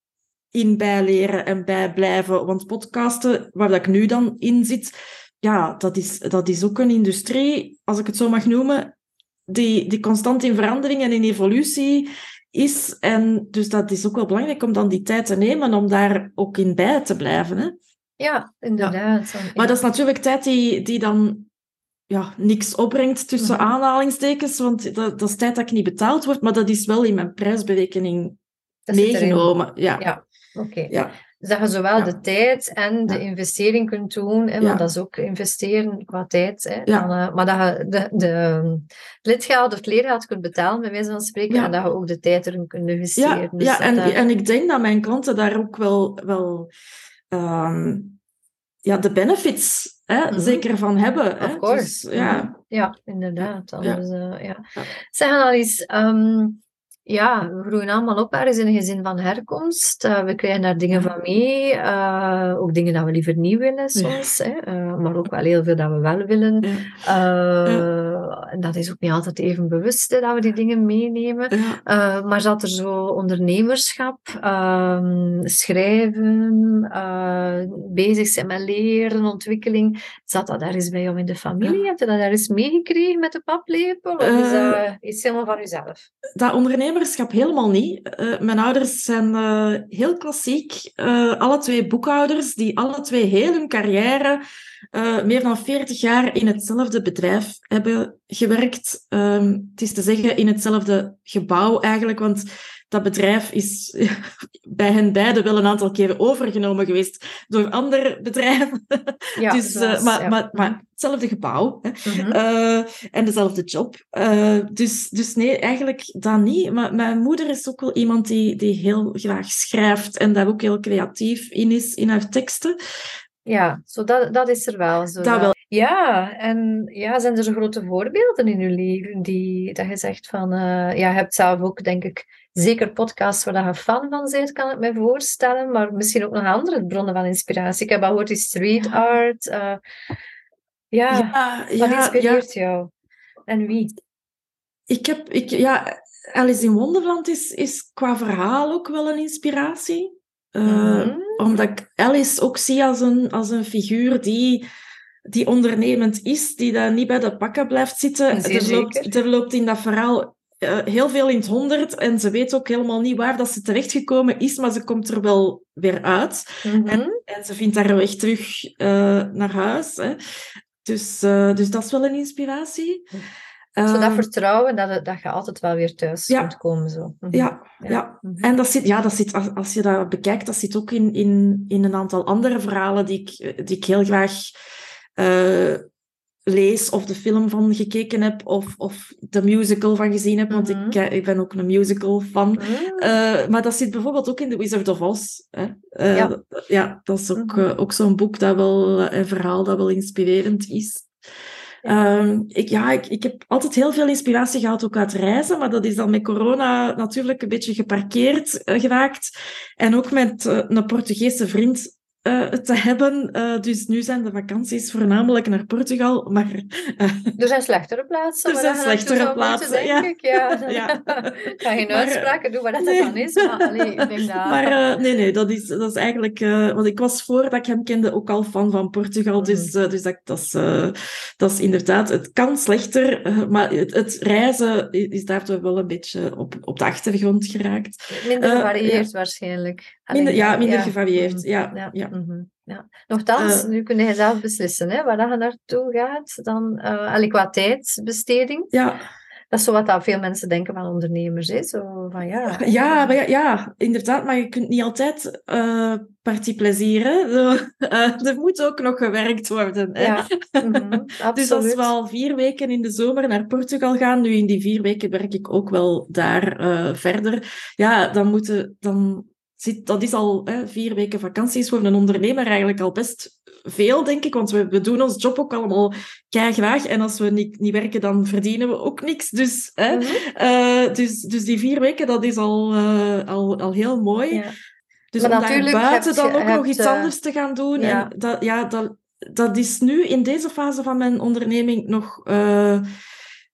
in bijleren en bijblijven. Want podcasten, waar dat ik nu dan in zit, ja, dat is, dat is ook een industrie, als ik het zo mag noemen, die, die constant in verandering en in evolutie is. En dus dat is ook wel belangrijk om dan die tijd te nemen om daar ook in bij te blijven. Hè? Ja, inderdaad. Ja. Maar dat is natuurlijk tijd die, die dan ja, niks opbrengt tussen Mhm. aanhalingstekens, want dat, dat is tijd dat ik niet betaald word, maar dat is wel in mijn prijsberekening erin. meegenomen. Ja. Ja, oké. Ja. Dus dat je zowel Ja. de tijd en de Ja. investering kunt doen, hè, want dat is ook investeren qua tijd. Hè, dan, eh, maar dat je de, de ehm, lidgeld of het leergeld kunt betalen, bij wijze van spreken, en dat je ook de tijd erin kunt investeren. Ja, Dus ja en, daar- en ik denk dat mijn klanten daar ook wel, wel ehm, ja, de benefits hè, Mhm. zeker van hebben. Of Hè? course. Dus, ja. Mhm. Ja, inderdaad. Ja. Eh, ja. Ja. Zeg Annelies, ehm, ja, we groeien allemaal op ergens in een gezin van herkomst. Eh, we krijgen daar dingen van mee. eh, ook dingen dat we liever niet willen soms. Hè? eh, maar ook wel heel veel dat we wel willen. Ja. En dat is ook niet altijd even bewust hè, dat we die dingen meenemen. Ja. Maar zat er zo ondernemerschap, ehm, schrijven, bezig zijn met leren, ontwikkeling, zat dat daar eens bij jou in de familie? Heb je dat daar eens meegekregen met de paplepel? Of is dat iets helemaal van jezelf? Dat helemaal niet. Eh, mijn ouders zijn eh, heel klassiek. Eh, alle twee boekhouders die alle twee heel hun carrière meer dan 40 jaar in hetzelfde bedrijf hebben gewerkt. Ehm, het is te zeggen in hetzelfde gebouw eigenlijk, want dat bedrijf is bij hen beiden wel een aantal keren overgenomen geweest door andere bedrijven. Ja, dus, eh, maar, ja. maar, maar hetzelfde gebouw. Hè. Mhm. Eh, en dezelfde job. Eh, dus, dus nee, eigenlijk dat niet. Maar mijn moeder is ook wel iemand die, die heel graag schrijft en daar ook heel creatief in is, in haar teksten. Ja, zo dat, dat is er wel. Zo Dat wel. Ja, en ja, zijn er zo grote voorbeelden in uw leven die dat je zegt van, eh, ja, je hebt zelf ook, denk ik, zeker podcasts waar je fan van bent, kan ik me voorstellen, maar misschien ook nog andere bronnen van inspiratie. Ik heb al gehoord die street Ja. art. eh, ja, ja, wat ja, ja. inspireert jou? En wie? Ik heb, ik, ja, Alice in Wonderland is, is qua verhaal ook wel een inspiratie. Eh, Mhm. Omdat ik Alice ook zie als een, als een figuur die, die ondernemend is, die daar niet bij de pakken blijft zitten. Zeer er, loopt, er loopt in dat verhaal eh, heel veel in het honderd en ze weet ook helemaal niet waar dat ze terechtgekomen is, maar ze komt er wel weer uit. Mhm. En ze vindt haar weg terug eh, naar huis. Hè. Dus, dus dat is wel een inspiratie. Zo dat Ehm, vertrouwen dat, het- dat je altijd wel weer thuis Ja. kunt komen. Zo. Mhm. ja, Ja. ja. Mhm. En dat zit, ja, dat zit, als, als je dat bekijkt, dat zit ook in, in, in een aantal andere verhalen die ik, die ik heel graag eh, lees of de film van gekeken heb of, of de musical van gezien heb, want Mhm. ik, eh, ik ben ook een musical fan. Mm. Eh, maar dat zit bijvoorbeeld ook in The Wizard of Oz. Hè. Ja. ja. dat is ook, ook zo'n boek dat wel, een verhaal dat wel inspirerend is. Ehm, ik, ja, ik, ik heb altijd heel veel inspiratie gehad ook uit reizen, maar dat is dan met corona natuurlijk een beetje geparkeerd uh, geraakt. En ook met uh, een Portugese vriend uh, te hebben. Uh, dus nu zijn de vakanties voornamelijk naar Portugal. Maar, uh, er zijn slechtere plaatsen. Er zijn slechtere plaatsen, denk ja. ik. Ja. ja. ik ga geen uitspraken doen wat dat nee. dan is. Maar, allee, ik denk dat... maar nee, nee, dat is, dat is eigenlijk... want ik was voordat ik hem kende ook al fan van Portugal. Dus, dus dat, dat, is, dat is inderdaad... Het kan slechter, maar het, het, reizen is daardoor wel een beetje op, op de achtergrond geraakt. Minder gevarieerd waarschijnlijk. Minder, ja, minder gevarieerd. Ja, ja. ja. Mm-hmm. ja. Nochtans, uh, nu kun je zelf beslissen hè, waar je naartoe gaat. Dan, uh, allee, qua tijdsbesteding. Ja. Dat is zo wat dat veel mensen denken van ondernemers. Hè? Zo van, ja, ja, maar ja, ja, inderdaad. Maar je kunt niet altijd uh, partie plezieren. Uh, er moet ook nog gewerkt worden. Hè? Ja, mm-hmm, dus als we al vier weken in de zomer naar Portugal gaan, nu in die vier weken werk ik ook wel daar uh, verder. Ja, dan moeten... Dan, zit, dat is al hè, vier weken vakantie is voor een ondernemer eigenlijk al best veel, denk ik. Want we, we doen ons job ook allemaal graag. En als we niet, niet werken, dan verdienen we ook niks. Dus, hè, mm -hmm. uh, dus, dus die vier weken, dat is al, uh, al, al heel mooi. Ja. Dus maar om daar buiten dan ook nog iets uh, anders te gaan doen. Ja. En dat, ja, dat, dat is nu in deze fase van mijn onderneming nog,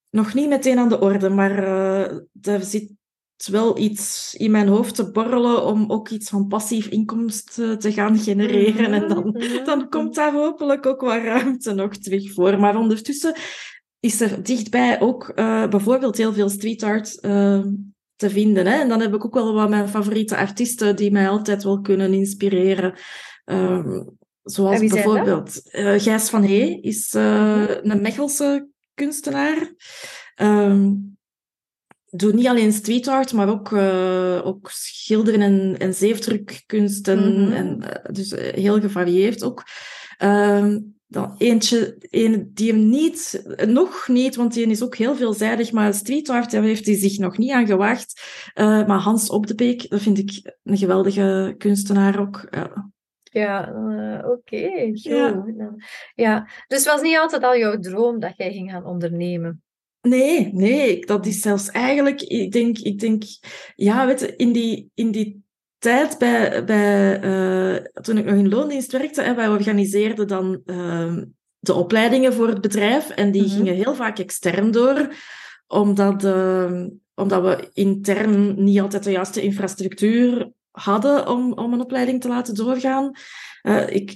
nog niet meteen aan de orde. Maar daar zit wel iets in mijn hoofd te borrelen om ook iets van passief inkomsten te gaan genereren. En dan, dan komt daar hopelijk ook wat ruimte nog terug voor. Maar ondertussen is er dichtbij ook uh, bijvoorbeeld heel veel street art uh, te vinden. Hè? En dan heb ik ook wel wat mijn favoriete artiesten die mij altijd wel kunnen inspireren. Uh, zoals bijvoorbeeld uh, Gijs van Hee is een Mechelse kunstenaar. Um, doe niet alleen street art, maar ook, uh, ook schilderen en, en zeefdrukkunsten. Mm -hmm. en, uh, dus heel gevarieerd ook. Uh, dan eentje een, die hem niet, nog niet, want die is ook heel veelzijdig, maar street art daar heeft hij zich nog niet aan gewaagd. maar Hans Op de Beek, dat vind ik een geweldige kunstenaar ook. Ja, uh, oké. Okay, ja. ja. Dus het was niet altijd al jouw droom dat jij ging gaan ondernemen? Nee, nee, dat is zelfs eigenlijk, ik denk, ik denk ja, weet je, in die, in die tijd bij, bij, uh, toen ik nog in loondienst werkte, hè, wij organiseerden dan uh, de opleidingen voor het bedrijf en die mm-hmm. gingen heel vaak extern door, omdat, uh, omdat we intern niet altijd de juiste infrastructuur hadden om, om een opleiding te laten doorgaan. ik,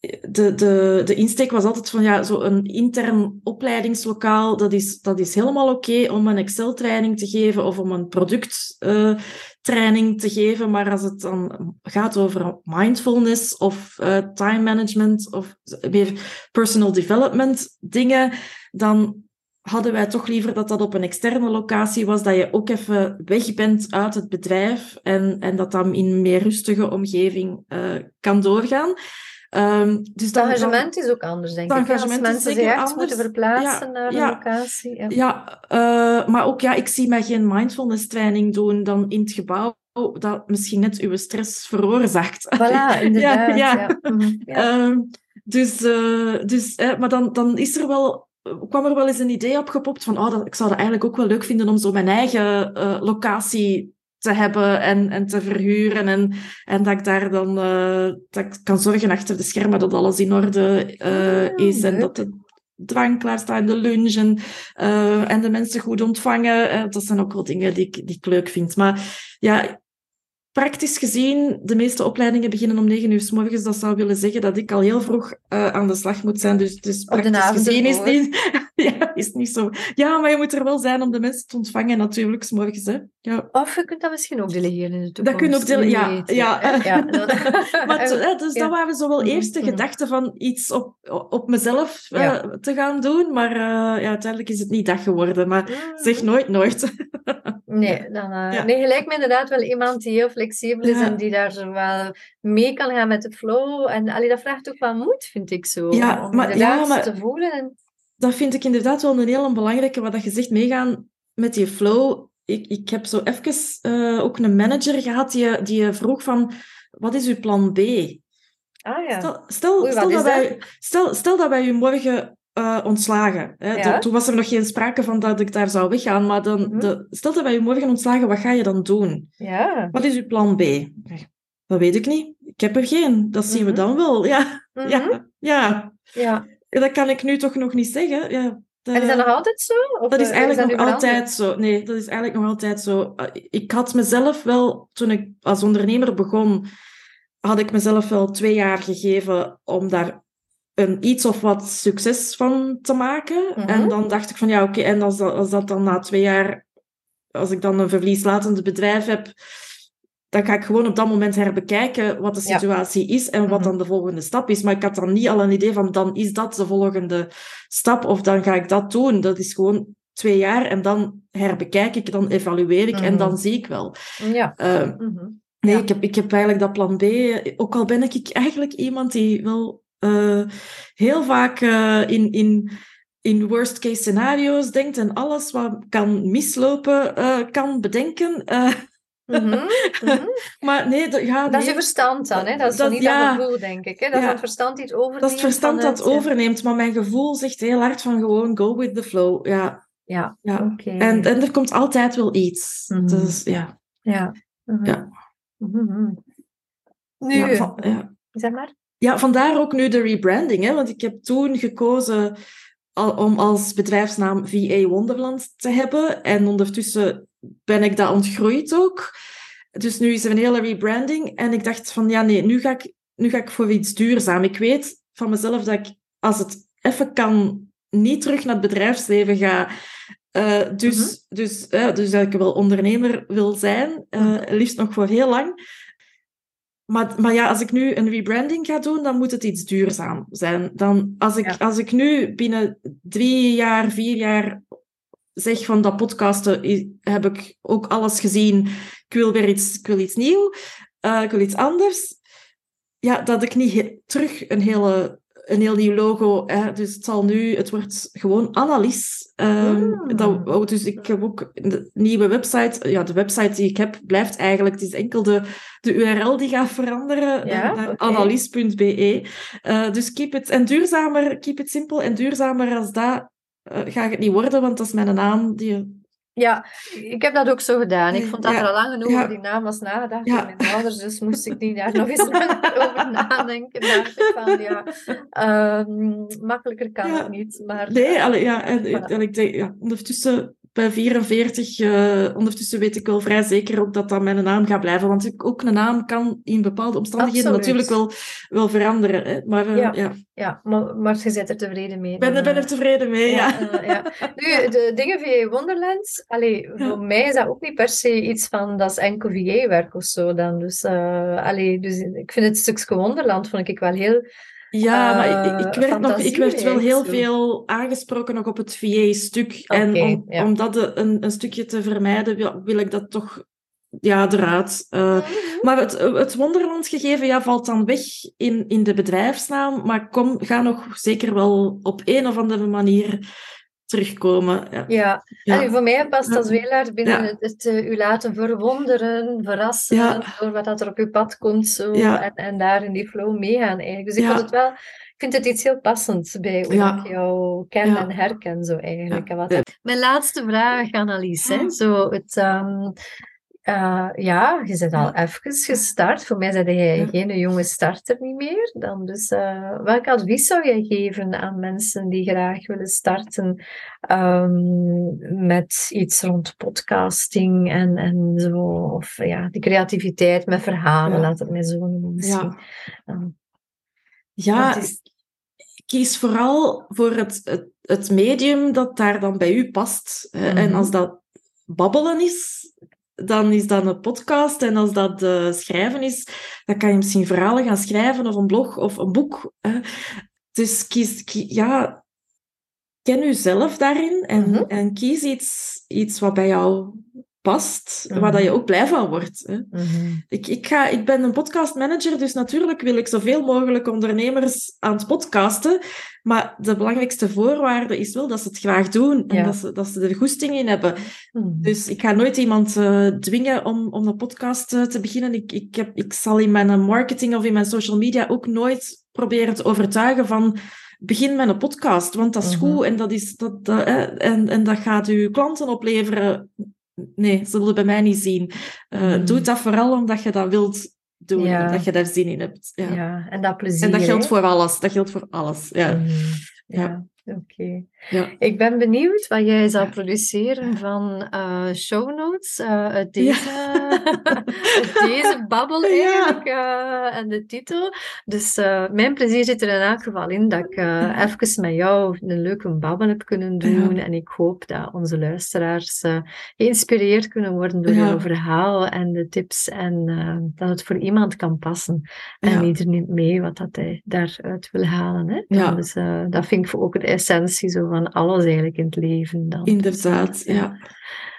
de, de, de insteek was altijd van ja, zo'n intern opleidingslokaal, dat is, dat is helemaal oké om een Excel-training te geven of om een producttraining uh, te geven. Maar als het dan gaat over mindfulness of uh, time management of meer personal development dingen, dan hadden wij toch liever dat dat op een externe locatie was, dat je ook even weg bent uit het bedrijf en, en dat dan in een meer rustige omgeving uh, kan doorgaan. Um, dus het engagement dan, is ook anders, denk ik. Als mensen zich echt moeten verplaatsen ja, naar ja, een locatie. Ja, ja uh, maar ook ja, ik zie mij geen mindfulness training doen dan in het gebouw dat misschien net uw stress veroorzaakt. Voilà, inderdaad. ja, ja. Um, dus, uh, dus maar dan, dan is er wel kwam er wel eens een idee opgepopt van oh, dat, ik zou het eigenlijk ook wel leuk vinden om zo mijn eigen locatie te hebben en, en te verhuren. En, en dat ik daar dan uh, dat ik kan zorgen achter de schermen dat alles in orde uh, is. En dat de drank klaarstaat, de lunch en, uh, en de mensen goed ontvangen. dat zijn ook wel dingen die ik, die ik leuk vind. Maar ja, praktisch gezien, de meeste opleidingen beginnen om negen uur s morgens. Dat zou willen zeggen dat ik al heel vroeg uh, aan de slag moet zijn. Dus, dus praktisch gezien is niet, ja, is niet zo. Ja, maar je moet er wel zijn om de mensen te ontvangen, natuurlijk, s morgens. Hè. Ja. Of je kunt dat misschien ook delegeren in de toekomst. Dat kun je ook delegeren, ja. ja. ja. maar dus dat waren zo wel eerste mm-hmm. gedachten van iets op, op mezelf uh, te gaan doen. Maar uh, ja, uiteindelijk is het niet dat geworden. Maar zeg nooit nooit. nee, dan, nee, gelijk me inderdaad wel iemand die heel flexibel is en die daar zo wel mee kan gaan met de flow. En allee, dat vraagt ook wel moed, vind ik zo. Ja, om maar, ja, maar te voelen. En... Dat vind ik inderdaad wel een heel belangrijke, wat je zegt, meegaan met die flow. Ik, ik heb zo even uh, ook een manager gehad die, die vroeg van, wat is uw plan B? Ah, ja. Stel, stel, Oei, stel, dat wij, stel, stel dat wij u morgen eh, ontslagen. Hè. Ja. De- toen was er nog geen sprake van dat ik daar zou weggaan. Maar dan, Mhm. de, stel dat wij je morgen ontslagen, wat ga je dan doen? Ja. Wat is uw plan B? Dat weet ik niet. Ik heb er geen. Dat zien we Mhm. dan wel. Ja, Mhm. ja, ja. ja. Dat kan ik nu toch nog niet zeggen. Ja, En is dat nog altijd zo? Of dat is eh, eigenlijk dat nog altijd zo. Nee, dat is eigenlijk nog altijd zo. Uh, Ik had mezelf wel, toen ik als ondernemer begon, had ik mezelf wel twee jaar gegeven om daar een iets of wat succes van te maken. Mhm. En dan dacht ik van ja, oké, en als dat, als dat dan na twee jaar, als ik dan een verlieslatend bedrijf heb, dan ga ik gewoon op dat moment herbekijken wat de Ja. situatie is en wat Mhm. dan de volgende stap is. Maar ik had dan niet al een idee van dan is dat de volgende stap of dan ga ik dat doen. Dat is gewoon twee jaar en dan herbekijk ik, dan evalueer ik en Mhm. dan zie ik wel. Ja. Eh, Mhm. nee, Ja. ik, heb, ik heb eigenlijk dat plan B. Ook al ben ik eigenlijk iemand die wel eh, heel vaak eh, in, in, in worst case scenario's denkt en alles wat kan mislopen eh, kan bedenken. Mhm. Mhm. maar nee, dat, ja, Dat is je verstand dan, hè? Dat is Dat- niet ja. dat gevoel, denk ik. Hè? Dat is het verstand het overneemt. Dat is het verstand dat overneemt, maar mijn gevoel zegt heel hard van gewoon go with the flow. Ja, Ja, ja. En, en er komt altijd wel iets. Mhm. Dus ja. Ja. Ja. Nu, van- zeg maar. Ja, vandaar ook nu de rebranding. Hè? Want ik heb toen gekozen om als bedrijfsnaam VA Wonderland te hebben. En ondertussen ben ik dat ontgroeid ook. Dus nu is er een hele rebranding. En ik dacht van, ja nee, nu ga ik, nu ga ik voor iets duurzaam. Ik weet van mezelf dat ik, als het even kan, niet terug naar het bedrijfsleven ga. Eh, dus, dus, eh, dus dat ik wel ondernemer wil zijn. eh, Mhm. Liefst nog voor heel lang. Maar, maar ja, als ik nu een rebranding ga doen, dan moet het iets duurzaam zijn. Dan, als, ik, Ja. als ik nu binnen drie jaar, vier jaar zeg van dat podcasten heb ik ook alles gezien. Ik wil weer iets, ik wil iets nieuw. eh, ik wil iets anders. Ja, dat ik niet terug een, hele, een heel nieuw logo. Hè, dus het zal nu, het wordt gewoon Annelies. Ehm, Mm. dat, oh, dus ik heb ook een nieuwe website. Ja, de website die ik heb blijft eigenlijk. Het is enkel de, de URL die gaat veranderen Ja, naar annelies.be. Eh, dus keep it, en duurzamer, keep it simpel en duurzamer als dat eh, gaat het niet worden, want dat is mijn naam. Die, Ja, ik heb dat ook zo gedaan. Ik vond dat Ja, er al lang genoeg ja. over die naam was nagedacht Ja. door mijn ouders, dus moest ik niet daar nog eens over nadenken. Dacht ik van, ja, ehm, makkelijker kan het niet. Maar, nee, allee, ja, en, Voilà. en ik denk, ja, ondertussen bij 44, eh, ondertussen weet ik wel vrij zeker ook dat dat mijn naam gaat blijven, want ik, ook een naam kan in bepaalde omstandigheden Absoluut. natuurlijk wel, wel veranderen. Hè? Maar eh, Ja. ja, Ja, maar, maar je bent er tevreden mee. ik ben, ben er eh, tevreden mee. Ja. Ja, ja. Nu, de dingen VA Wonderland, allee, voor mij is dat ook niet per se iets van dat is enkel VA-werk of zo dan. Dus, allee, dus ik vind het stukje Wonderland vond ik wel heel. Ja, maar ik, ik, Eh, werd nog, ik werd wel heel veel aangesproken nog op het VA-stuk. en om, ja. om dat een, een stukje te vermijden, wil, wil ik dat toch ja, eruit. Eh, maar het, het Wonderland gegeven ja, valt dan weg in, in de bedrijfsnaam, maar kom, ga nog zeker wel op een of andere manier terugkomen. Ja. Ja, Ja. Allee, voor mij past dat heel erg binnen Ja. het, het eh, u laten verwonderen, verrassen Ja. door wat dat er op uw pad komt zo, Ja. en, en daar in die flow meegaan eigenlijk. Dus ik Ja. vond het wel, ik vind het iets heel passends bij hoe Ja. ik jou ken Ja. en herken zo eigenlijk. Ja. En wat Mijn laatste vraag, Annelies, hè? Ah. Zo het, ehm, eh, ja, je bent al even gestart. Voor mij ben jij geen jonge starter niet meer. Dan dus, eh, welk advies zou jij geven aan mensen die graag willen starten ehm, met iets rond podcasting en, en zo? Of ja, die creativiteit met verhalen, Ja. laat het mij zo noemen misschien. Ja. Ja, wat is- kies vooral voor het, het, het medium dat daar dan bij u past. En Mhm. als dat babbelen is, dan is dat een podcast. En als dat eh, schrijven is, dan kan je misschien verhalen gaan schrijven of een blog of een boek. hè. Dus kies, kie- ja, ken uzelf daarin en, Mhm. en kies iets, iets wat bij jou past, waar Mhm. dat je ook blij van wordt. Hè. Mhm. Ik, ik, ga, ik ben een podcastmanager, dus natuurlijk wil ik zoveel mogelijk ondernemers aan het podcasten. Maar de belangrijkste voorwaarde is wel dat ze het graag doen en Ja. dat, ze, dat ze er goesting in hebben. Mhm. Dus ik ga nooit iemand eh, dwingen om, om een podcast eh, te beginnen. Ik, ik, heb, ik zal in mijn marketing of in mijn social media ook nooit proberen te overtuigen van begin met een podcast, want dat is goed en dat, is, dat, en, en dat gaat u klanten opleveren. Nee, zullen bij mij niet zien. Eh, Mhm. Doe dat vooral omdat je dat wilt doen, Ja. omdat je daar zin in hebt. Ja. Ja, en dat plezier. En dat geldt hè? voor alles. Dat geldt voor alles. Ja. Ja. Ja, oké. Ja. Ik ben benieuwd wat jij zal produceren van eh show notes eh, uit, deze, uit deze babbel Ja. eigenlijk eh, en de titel. Dus mijn plezier zit er in elk geval in dat ik even met jou een leuke babbel heb kunnen doen. En ik hoop dat onze luisteraars geïnspireerd kunnen worden door jouw verhaal en de tips en dat het voor iemand kan passen. En Ja. ieder neemt mee wat dat hij daaruit wil halen. Hè? Ja. Dus dat vind ik ook de essentie zo van alles eigenlijk in het leven. Dan. Inderdaad, ja.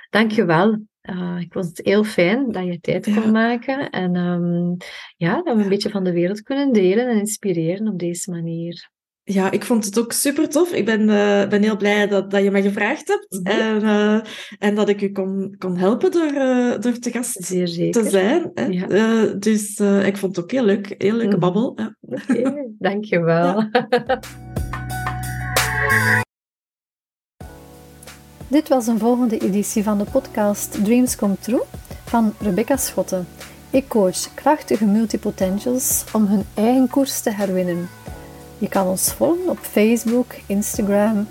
Dankjewel. Uh, ik vond het heel fijn dat je tijd kon Ja. maken. En ehm, ja, dat we een beetje van de wereld kunnen delen en inspireren op deze manier. Ja, ik vond het ook super tof. Ik ben, eh, ben heel blij dat, dat je me gevraagd hebt. En, eh, en dat ik u kon, kon helpen door, door te gast Zeer zeker. te zijn. Hè. Ja. Dus ik vond het ook heel leuk. Heel leuke Mhm. babbel. Oké, dankjewel. Dit was een volgende editie van de podcast Dreams Come True van Rebecca Schotten. Ik coach krachtige multipotentials om hun eigen koers te herwinnen. Je kan ons volgen op Facebook, Instagram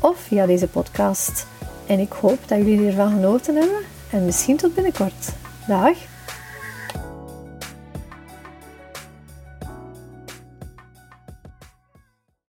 of via deze podcast. En ik hoop dat jullie ervan genoten hebben en misschien tot binnenkort. Dag!